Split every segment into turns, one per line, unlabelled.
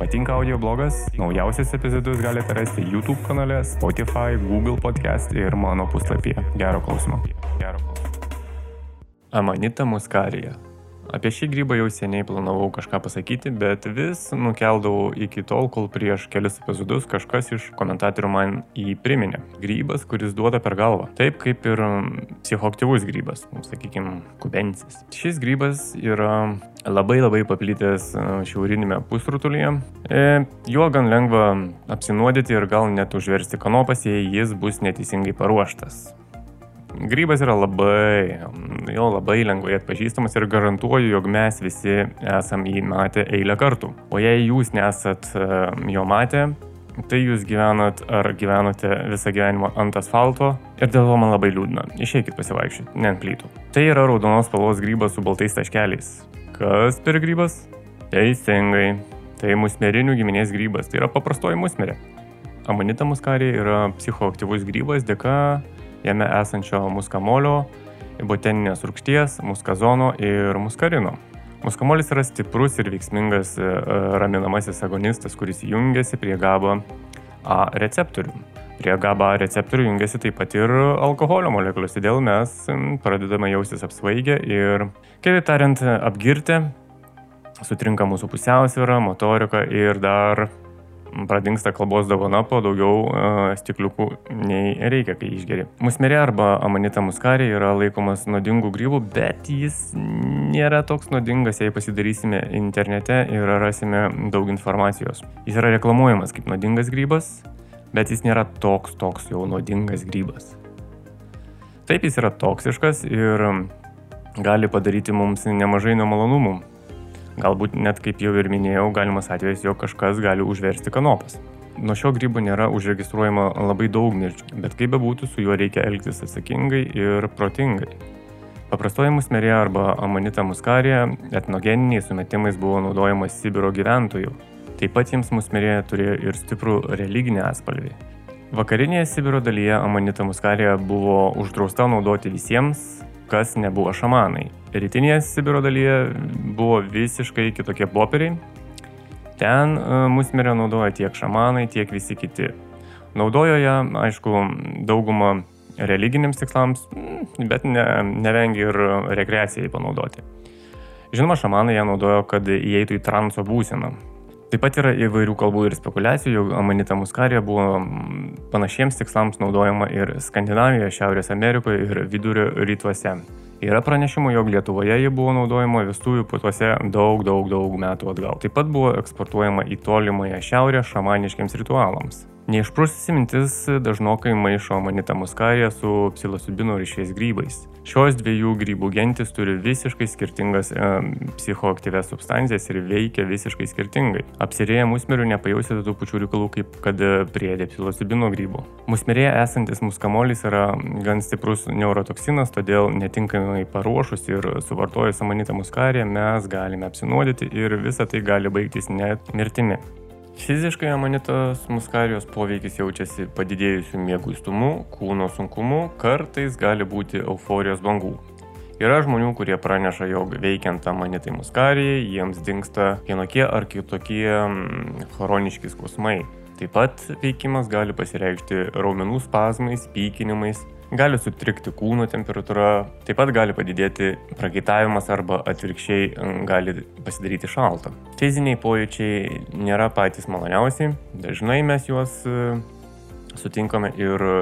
Patinka audio blogas? Naujausias epizodus galite rasti YouTube kanale, Spotify, Google podcast ir mano puslapyje. Gero klausimo. Gero klausimo. Amanita muskarija Apie šį grybą jau seniai planavau kažką pasakyti, bet vis nukeldavau iki tol, kol prieš kelius epizodus kažkas iš komentatorių man jį priminė. Grybas, kuris duoda per galvą. Taip kaip ir psichoaktyvus grybas, nu, sakykime, kubensis. Šis grybas yra labai labai paplitęs e, šiaurinėme pusrutulyje. E, juo gan lengva apsinuodyti ir gal net užversti kanopas, jei jis bus neteisingai paruoštas. Grybas yra labai, jo labai lengvai atpažįstamas ir garantuoju, jog mes visi esam jį matę eilę kartų. O jei jūs nesat e, jo matę, tai jūs gyvenat ar gyvenote visą gyvenimą ant asfalto ir dėl to man labai liūdna. Išeikit pasivaikščioti, ne ant plytų. Tai yra raudonos spalvos grybas su baltais taškeliais. Kas per grybas? Teisingai. Tai musmerinių giminės grybas, tai yra paprastoji musmerė. Amanita muskarė yra psichoaktyvus grybas dėka jame esančio muskamolio, boteninės rūgšties, muskazono ir muskarino. Muskamolis yra stiprus ir veiksmingas e, raminamasis agonistas, kuris jungiasi prie GABA A receptorių. Prie GABA receptorių jungiasi taip pat ir alkoholio molekulės, todėl mes pradedame jaustis apsvaigę ir, kitaip tariant, apgirti, sutrinka mūsų pusiausvyrą, motorika ir dar pradingsta kalbos dovana po daugiau uh, stikliukų nei reikia, kai išgeri. Musmerė arba amanita muskarė yra laikomas nuodingų grybų, bet jis nėra toks nuodingas, jei pasidarysime internete ir rasime daug informacijos. Jis yra reklamuojamas kaip nuodingas grybas, bet jis nėra toks toks jau nuodingas grybas. Taip jis yra toksiškas ir gali padaryti mums nemažai nemalonumų. Galbūt net kaip jau ir minėjau, galimas atvejis, jog kažkas gali užversti kanopas. Nuo šio grybo nėra užregistruojama labai daug mirčių, bet kaip bebūtų, su juo reikia elgtis atsakingai ir protingai. Paprastoji musmerė arba amanita muskarė etnogeniniais sumetimais buvo naudojamas Sibiro gyventojų. Taip pat jiems musmerė turėjo ir stiprų religinį atspalvį. Vakarinėje Sibiro dalyje amanita muskarė buvo uždrausta naudoti visiems, kas nebuvo šamanai. Rytinėje Sibiro dalyje buvo visiškai kitokie poperiai. Ten e, musmirę naudoja tiek šamanai, tiek visi kiti. Naudojo ją, aišku, daugumą religiniams tikslams, bet ne, nevengia ir rekreacijai panaudoti. Žinoma, šamanai ją naudojo, kad įeitų į transo būseną. Taip pat yra įvairių kalbų ir spekulacijų, jog amanita muskarija buvo panašiems tikslams naudojama ir Skandinavijoje, Šiaurės Amerikoje ir Vidurio rytuose. Yra pranešimų, jog Lietuvoje ji buvo naudojama vestuvių putuose daug, daug, daug metų atgal. Taip pat buvo eksportuojama į tolimąją šiaurę šamaniškiams ritualams. Neišprususi mintis dažnokai maišo manitą muskariją su psilocibino ryšiais grybais. Šios dviejų grybų gentis turi visiškai skirtingas e, psichoaktyves substancijas ir veikia visiškai skirtingai. Apsirėję musmerių nepajausite tų pačių reikalų kaip kad priedė psilocibino grybų. Musmerėje esantis muskamolis yra gan stiprus neurotoksinas, todėl netinkamai paruošus ir suvartojus amanitą muskariją mes galime apsinuodyti ir visa tai gali baigtis net mirtimi. Fiziškai amanitos muskarijos poveikis jaučiasi padidėjusiu mėguistumu, kūno sunkumu, kartais gali būti euforijos bangų. Yra žmonių, kurie praneša, jog veikiant amanitai muskarijai, jiems dinksta vienokie ar kitokie mm, chroniški skausmai. Taip pat veikimas gali pasireikšti raumenų spazmais, pykinimais, gali sutrikti kūno temperatūra, taip pat gali padidėti prakaitavimas arba atvirkščiai gali pasidaryti šalta. Fiziniai pojūčiai nėra patys maloniausi, dažnai mes juos e, sutinkame ir e,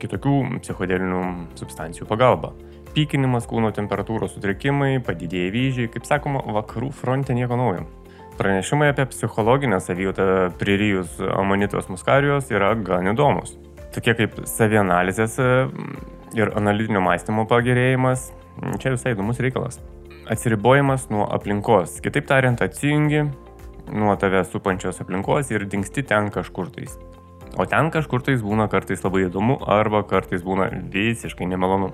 kitokių psichodelinių substancijų pagalba. Pykinimas, kūno temperatūros sutrikimai, padidėję vyžiai, kaip sakoma, vakarų fronte nieko naujo. Pranešimai apie psichologinę savijautą pririjus amanitos muskarijos yra gan įdomus tokie kaip savianalizės e, ir analitinio mąstymo pagerėjimas. Čia visai įdomus reikalas. Atsiribojimas nuo aplinkos. Kitaip tariant, atsijungi nuo tave supančios aplinkos ir dingsti ten kažkur tais. O ten kažkur tais būna kartais labai įdomu arba kartais būna visiškai nemalonu.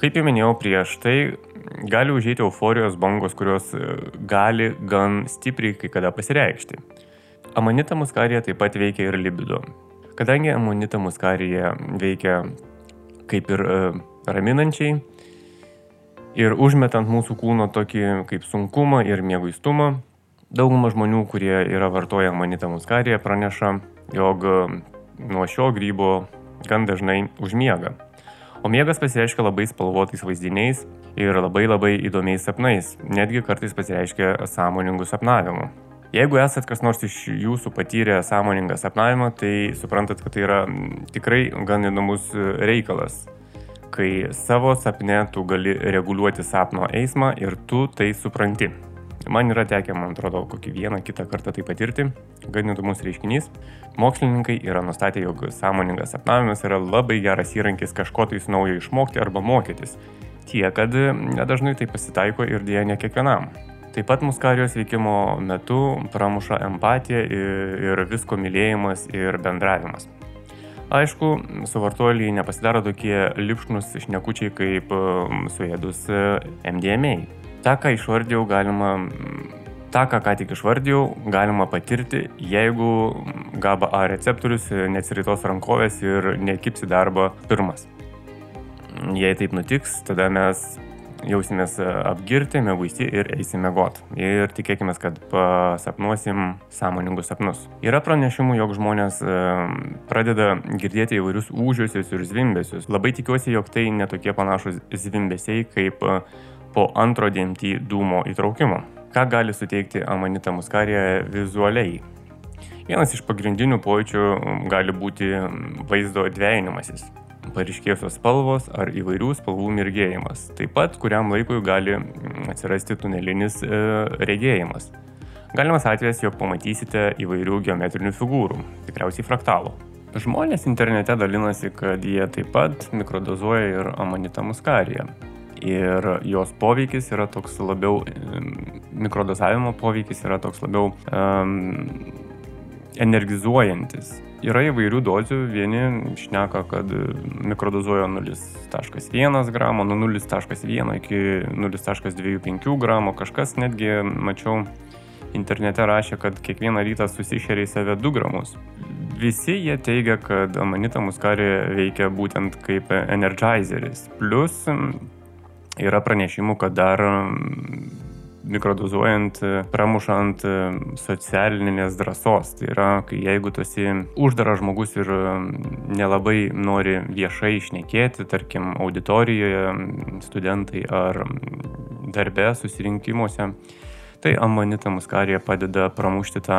Kaip jau minėjau prieš tai, gali užėti euforijos bangos, kurios e, gali gan stipriai kai kada pasireikšti. Amanita muskarija taip pat veikia ir libido. Kadangi amonita muskarija veikia kaip ir e, raminančiai ir užmetant mūsų kūno tokį kaip sunkumą ir mėguistumą, Dauguma žmonių, kurie yra vartoję amanitą muskariją, praneša, jog nuo šio grybo gan dažnai užmiega. O miegas pasireiškia labai spalvotais vaizdiniais ir labai labai įdomiais sapnais, netgi kartais pasireiškia sąmoningų sapnavimų. Jeigu esat kas nors iš jūsų patyrę sąmoningą sapnavimą, tai suprantat, kad tai yra tikrai gan įdomus reikalas, kai savo sapne tu gali reguliuoti sapno eismą ir tu tai supranti. Man yra tekę, man atrodo, kokį vieną kitą kartą tai patirti. Gan įdomus reiškinys. Mokslininkai yra nustatę, jog sąmoningas sapnavimas yra labai geras įrankis kažko tais naujo išmokti arba mokytis. Tie, kad nedažnai tai pasitaiko ir dėja ne kiekvienam. Taip pat muskarijos veikimo metu pramuša empatija ir visko mylėjimas ir bendravimas. Aišku, suvartojai nepasidaro tokie lipšnus šnekučiai kaip suėdus MDMA. Ta, ką išvardėjau, galima, tą, ką ką tik išvardėjau, galima patirti, jeigu GABA A receptorius neatsiritos rankovės ir nekipsi darbą pirmas. Jei taip nutiks, tada mes jausimės apgirti, mėguisti ir eisime got. Ir tikėkime, kad pasapnuosim sąmoningus sapnus. Yra pranešimų, jog žmonės pradeda girdėti įvairius ūžiusius ir zvimbesius. Labai tikiuosi, jog tai netokie panašus zvimbesiai kaip po antro DMT dūmo įtraukimo. Ką gali suteikti amanita muskarija vizualiai? Vienas iš pagrindinių pojūčių gali būti vaizdo dvėjinimasis, paryškėjusios spalvos ar įvairių spalvų mirgėjimas. Taip pat kuriam laikui gali atsirasti tunelinis e, regėjimas. Galimas atvejas, jog pamatysite įvairių geometrinių figūrų, tikriausiai fraktalų. Žmonės internete dalinasi, kad jie taip pat mikrodozuoja ir amanitą muskariją ir jos poveikis yra toks labiau, mikrodozavimo poveikis yra toks labiau um, energizuojantis. Yra įvairių dozių, vieni šneka, kad mikrodozuoja 0,1 gramo, nuo 0,1 iki 0,25 gramo, kažkas netgi, mačiau, internete rašė, kad kiekvieną rytą susišeria į save 2 gramus. Visi jie teigia, kad amanita muskarė veikia būtent kaip energizeris. Plus Yra pranešimų, kad dar mikrodozuojant, pramušant mm, socialinės drąsos. Tai yra, kai jeigu tu esi uždaras žmogus ir mm, nelabai nori viešai išnekėti, tarkim, auditorijoje, studentai ar darbe susirinkimuose, Tai amanita muskarija padeda pramušti tą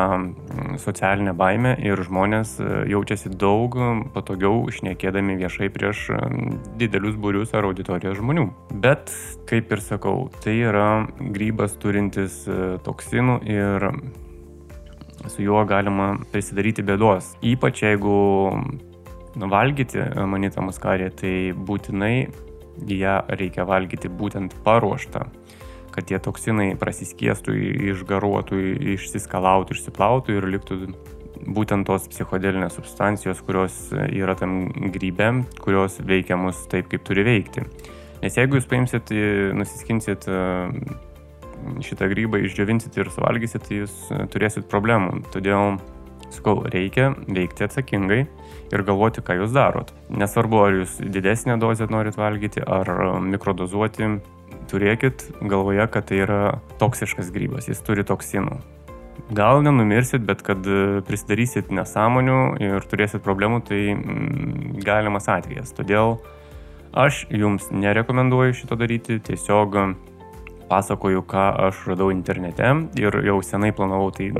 socialinę baimę ir žmonės e, jaučiasi daug patogiau išnekėdami viešai prieš didelius būrius ar auditorijos žmonių. Bet, kaip ir sakau, tai yra grybas turintis e, toksinų ir su juo galima prisidaryti bėdos. Ypač jeigu valgyti amanitą muskariją, tai būtinai ją reikia valgyti būtent paruoštą kad tie toksinai prasiskiestų, išgaruotų, išsiskalautų, išsiplautų ir liktų būtent tos psichodelinės substancijos, kurios yra tam grybe, kurios veikia mus taip, kaip turi veikti. Nes jeigu jūs paimsit, nusiskinsit e, šitą grybą, išdžiovinsit ir suvalgysit, tai jūs turėsit problemų. Todėl, sakau, reikia veikti atsakingai ir galvoti, ką jūs darot. Nesvarbu, ar jūs didesnę dozę norit valgyti, ar mikrodozuoti, turėkit galvoje, kad tai yra toksiškas grybas, jis turi toksinų. Gal nenumirsit, bet kad e, prisidarysit nesąmonių ir turėsit problemų, tai mm, galimas atvejas. Todėl aš jums nerekomenduoju šito daryti, tiesiog pasakoju, ką aš radau internete ir jau senai planavau tai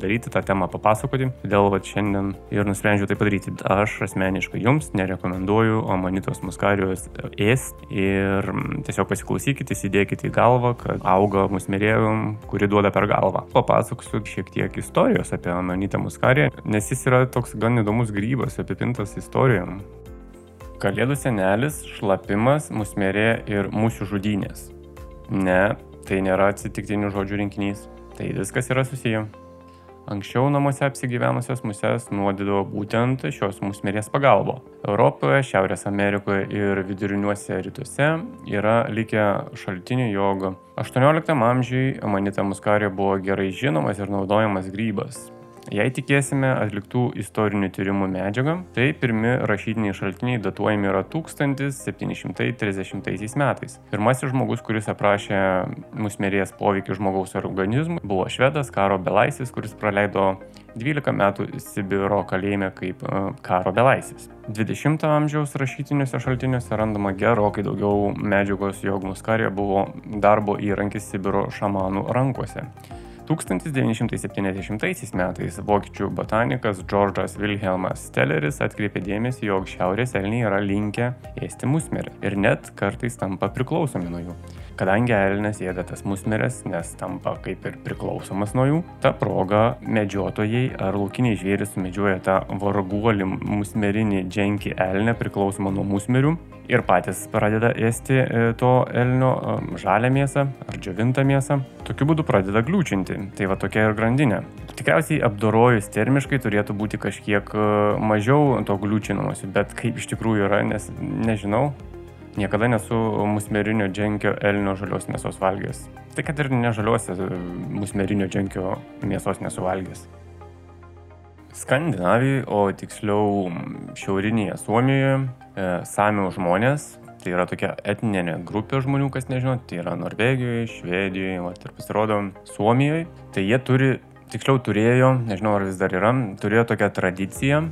daryti, tą temą papasakoti, todėl va, šiandien ir nusprendžiau tai padaryti. Aš asmeniškai jums nerekomenduoju amanitos muskarijos ėsti ir tiesiog pasiklausykite, įsidėkite į galvą, kad auga musmerėjum, kuri duoda per galvą. Papasakosiu šiek tiek istorijos apie amanitą muskariją, nes jis yra toks gan įdomus grybas, apipintas istorijom. Kalėdų senelis, šlapimas, musmerė ir mūsų žudynės. Ne, tai nėra atsitiktinių žodžių rinkinys. Tai viskas yra susiję. Anksčiau namuose apsigyvenusios muses nuodydavo būtent šios musmirės pagalba. Europoje, Šiaurės Amerikoje ir viduriniuose rytuose yra likę šaltinių, jog 18 amžiui amanita muskarė buvo gerai žinomas ir naudojamas grybas. Jei tikėsime atliktų istorinių tyrimų medžiagą, tai pirmi rašytiniai šaltiniai datuojami yra 1730 metais. Pirmasis žmogus, kuris aprašė musmerės poveikį žmogaus organizmui, buvo švedas karo belaisis, kuris praleido 12 metų Sibiro kalėjime kaip e, karo belaisis. 20 amžiaus rašytiniuose šaltiniuose randama gerokai daugiau medžiagos, jog muskarė buvo darbo įrankis Sibiro šamanų rankose. 1970 metais vokiečių botanikas Džordžas Wilhelmas Stelleris atkreipė dėmesį, jog šiaurės elniai yra linkę ėsti musmerį ir net kartais tampa priklausomi nuo jų. Kadangi elnės ėda tas musmeres, nes tampa kaip ir priklausomas nuo jų, ta proga medžiotojai ar laukiniai žvėrys sumedžioja tą varguolį musmerinį dženkį elnę priklausomą nuo musmerių ir patys pradeda ėsti e, to elnio žalę mėsą ar džiovintą mėsą. Tokiu būdu pradeda kliūčinti. Tai va tokia ir grandinė. Tikriausiai apdorojus termiškai turėtų būti kažkiek e, mažiau to kliūčinamosi, bet kaip iš tikrųjų yra, nes nežinau. Niekada nesu musmerinio dženkio elnio žalios mėsos valgęs. Tai kad ir nežaliuose e, musmerinio dženkio mėsos nesuvalgęs. Skandinavijoje, o tiksliau šiaurinėje Suomijoje, e, samių žmonės, tai yra tokia etninė grupė žmonių, kas nežino, tai yra Norvegijoje, Švedijoje, va, ir pasirodo Suomijoje, tai jie turi, tiksliau turėjo, nežinau ar vis dar yra, turėjo tokią tradiciją,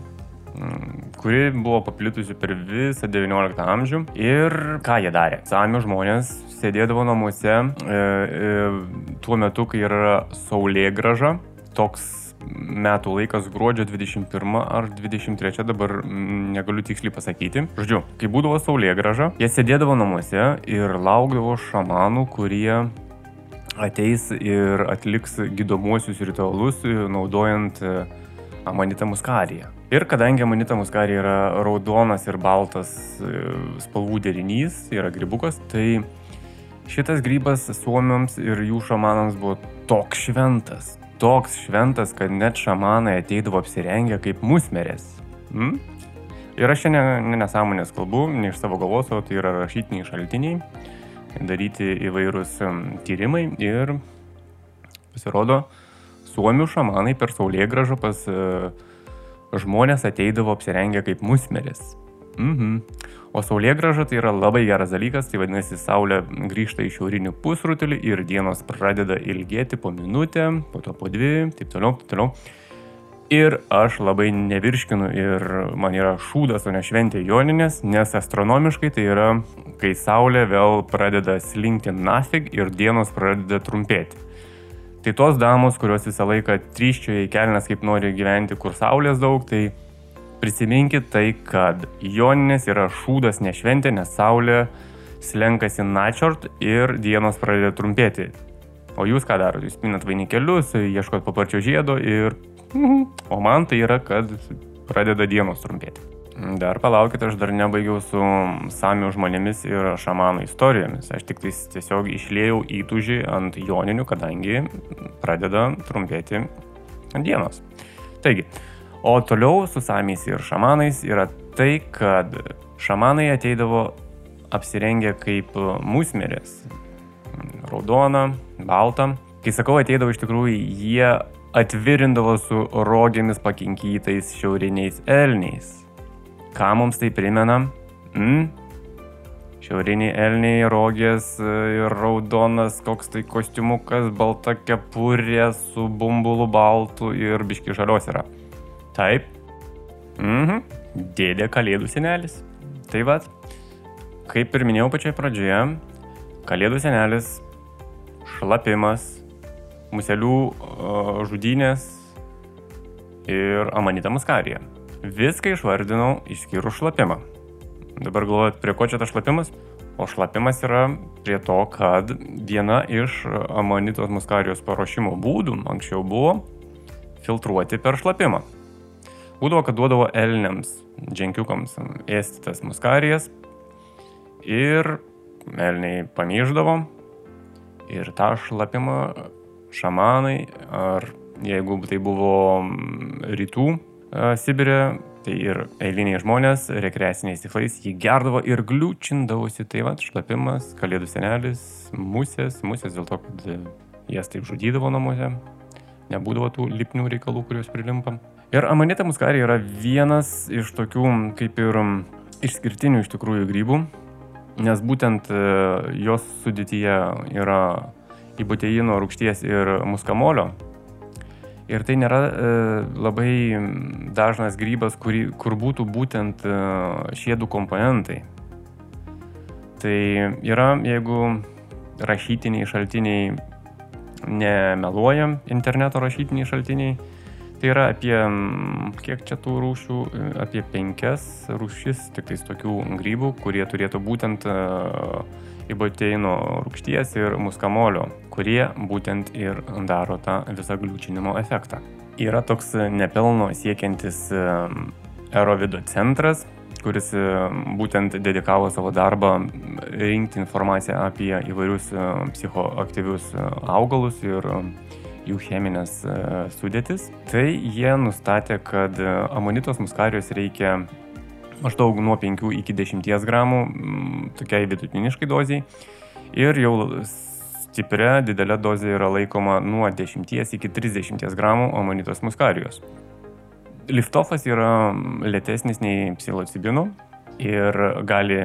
kuri buvo paplitusi per visą XIX amžių. Ir ką jie darė? Samių žmonės sėdėdavo namuose e, e, tuo metu, kai yra saulėgraža, toks metų laikas gruodžio 21 ar 23, dabar negaliu tiksliai pasakyti. Žodžiu, kai būdavo saulė graža, jie sėdėdavo namuose ir laukdavo šamanų, kurie ateis ir atliks gydomuosius ritualus, naudojant amanitą muskariją. Ir kadangi amanita muskarija yra raudonas ir baltas e, spalvų derinys, yra grybukas, tai šitas grybas suomiams ir jų šamanams buvo toks šventas, toks šventas, kad net šamanai ateidavo apsirengę kaip musmerės. Hmm? Ir aš ne nesąmonės kalbu, ne iš savo galvos, o tai yra rašytiniai šaltiniai, daryti įvairūs tyrimai ir pasirodo, suomių šamanai per saulėgražą pas uh, žmonės ateidavo apsirengę kaip musmerės. Mhm. O saulėgraža tai yra labai geras dalykas, tai vadinasi, saulė grįžta į šiaurinį pusrutulį ir dienos pradeda ilgėti po minutę, po to po dvi, taip toliau, taip toliau. Ir aš labai nevirškinu ir man yra šūdas, o ne šventė joninės, nes astronomiškai tai yra, kai saulė vėl pradeda slinkti nafig ir dienos pradeda trumpėti. Tai tos damos, kurios visą laiką tryščioja į kelnes, kaip nori gyventi, kur saulės daug, tai Prisiminkit tai, kad joninės yra šūdas ne šventė, nes saulė slenkasi načiort ir dienos pradeda trumpėti. O jūs ką darote? Jūs pinat vainikelius, ieškot paparčio žiedo ir... O man tai yra, kad pradeda dienos trumpėti. Dar palaukit, aš dar nebaigiau su samių žmonėmis ir šamanų istorijomis. Aš tik tiesiog išlėjau įtūžį ant joninių, kadangi pradeda trumpėti dienos. Taigi, O toliau su samiais ir šamanais yra tai, kad šamanai ateidavo apsirengę kaip musmerės. Raudona, balta. Kai sakau ateidavo iš tikrųjų, jie atvirindavo su rogėmis pakinkytais šiauriniais elniais. Ką mums tai primena? Mm? Šiauriniai elniai, rogės ir raudonas koks tai kostiumukas, balta kepurė su bumbulu baltu ir biški žalios yra. Taip. Mhm. Dėdė Kalėdų senelis. Tai vad, kaip ir minėjau pačioje pradžioje, Kalėdų senelis, šlapimas, muselių žudynės ir amanita muskarija. Viską išvardinau išskyrus šlapimą. Dabar galvojat, prie ko čia tas šlapimas? O šlapimas yra prie to, kad viena iš amanitos muskarijos paruošimo būdų anksčiau buvo filtruoti per šlapimą. Būdavo, kad duodavo elniams, dženkiukams ėsti tas muskarijas ir elniai pamyždavo ir tą šlapimą šamanai ar jeigu tai buvo rytų Sibirė, tai ir eiliniai žmonės rekreaciniais tikslais jį gerdavo ir gliūčindavosi. Tai va, šlapimas, kalėdų senelis, musės, musės dėl to, kad jas taip žudydavo namuose. nebūdavo tų lipnių reikalų, kuriuos prilimpam. Ir amanita muskarė yra vienas iš tokių kaip ir išskirtinių iš tikrųjų grybų, nes būtent e, jos sudėtyje yra ibuteino rūkšties ir muskamolio. Ir tai nėra e, labai dažnas grybas, kurį, kur būtų būtent e, šie du komponentai. Tai yra, jeigu rašytiniai šaltiniai nemeluoja, interneto rašytiniai šaltiniai, Tai yra apie, kiek čia tų rūšių, apie penkias rūšis, tik tais tokių grybų, kurie turėtų būtent uh, iboteino rūkšties ir muskamolio, kurie būtent ir daro tą visą gliūčinimo efektą. Yra toks nepelno siekiantis Aerovido centras, kuris būtent dedikavo savo darbą rinkti informaciją apie įvairius psichoaktyvius augalus ir jų cheminės e, sudėtis, tai jie nustatė, kad e, amonitos muskarijos reikia maždaug nuo 5 iki 10 gramų, tokiai vidutiniškai doziai. Ir jau stipria didelė dozė yra laikoma nuo 10 iki 30 gramų amonitos muskarijos. Liftofas yra lėtesnis nei psilocibinų ir gali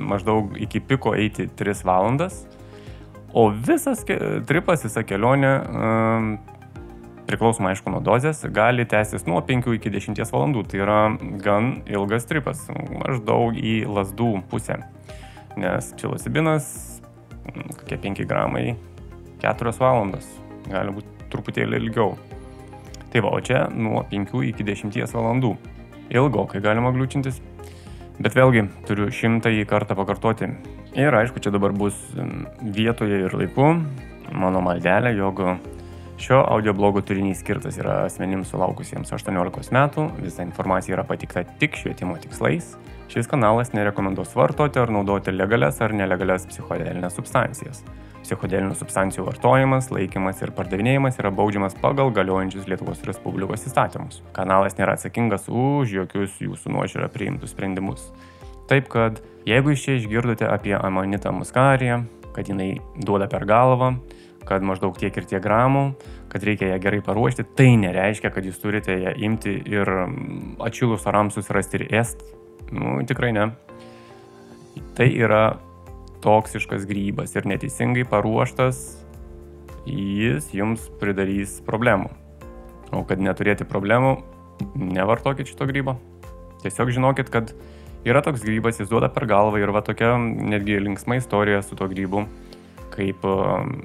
maždaug iki piko eiti 3 valandas O visas tripas, visa kelionė, priklausomai aišku nuo dozės, gali tęstis nuo 5 iki 10 valandų. Tai yra gan ilgas tripas, maždaug į lasdų pusę. Nes psilocibinas, kokie 5 gramai, 4 valandos, gali būti truputėlį ilgiau. Tai va, o čia nuo 5 iki 10 valandų. Ilgokai galima gliūčintis. Bet vėlgi, turiu šimtąjį kartą pakartoti, Ir aišku, čia dabar bus vietoje ir laiku mano maldelė, jog šio audio blogo turinys skirtas yra asmenims sulaukusiems 18 metų, visa informacija yra patikta tik švietimo tikslais. Šis kanalas nerekomenduos vartoti ar naudoti legalias ar nelegalias psichodelinės substancijas. Psichodelinių substancijų vartojimas, laikymas ir pardavinėjimas yra baudžiamas pagal galiojančius Lietuvos Respublikos įstatymus. Kanalas nėra atsakingas už jokius jūsų nuožiūrą priimtus sprendimus. Taip kad Jeigu iš čia išgirdote apie amonitą muskariją, kad jinai duoda per galvą, kad maždaug tiek ir tiek gramų, kad reikia ją gerai paruošti, tai nereiškia, kad jūs turite ją imti ir atšilus orams susirasti ir est. Nu, tikrai ne. Tai yra toksiškas grybas ir neteisingai paruoštas, jis jums pridarys problemų. O kad neturėti problemų, nevartokit šito grybo. Tiesiog žinokit, kad Yra toks grybas, jis duoda per galvą ir va tokia netgi linksma istorija su to grybu, kaip um,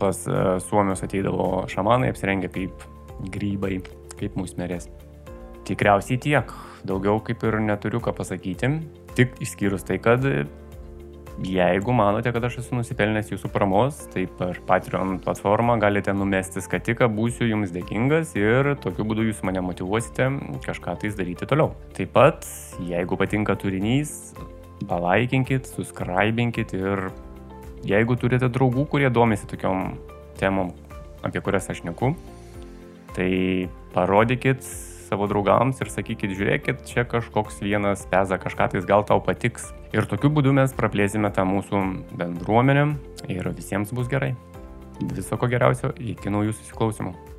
pas uh, suomius ateidavo šamanai apsirengę kaip grybai, kaip musmerės. Tikriausiai tiek, daugiau kaip ir neturiu ką pasakyti, tik išskyrus tai, kad Jeigu manote, kad aš esu nusipelnęs jūsų paramos, tai per Patreon platformą galite numesti skatiką, būsiu jums dėkingas ir tokiu būdu jūs mane motivuosite kažką tais daryti toliau. Taip pat, jeigu patinka turinys, palaikinkit, subscribinkit ir jeigu turite draugų, kurie domisi tokiom temom, apie kurias aš neku, tai parodykit savo draugams ir sakykit, žiūrėkit, čia kažkoks vienas peza kažką, tai gal tau patiks. Ir tokiu būdu mes praplėsime tą mūsų bendruomenę ir visiems bus gerai. Viso ko geriausio, iki naujų susiklausimų.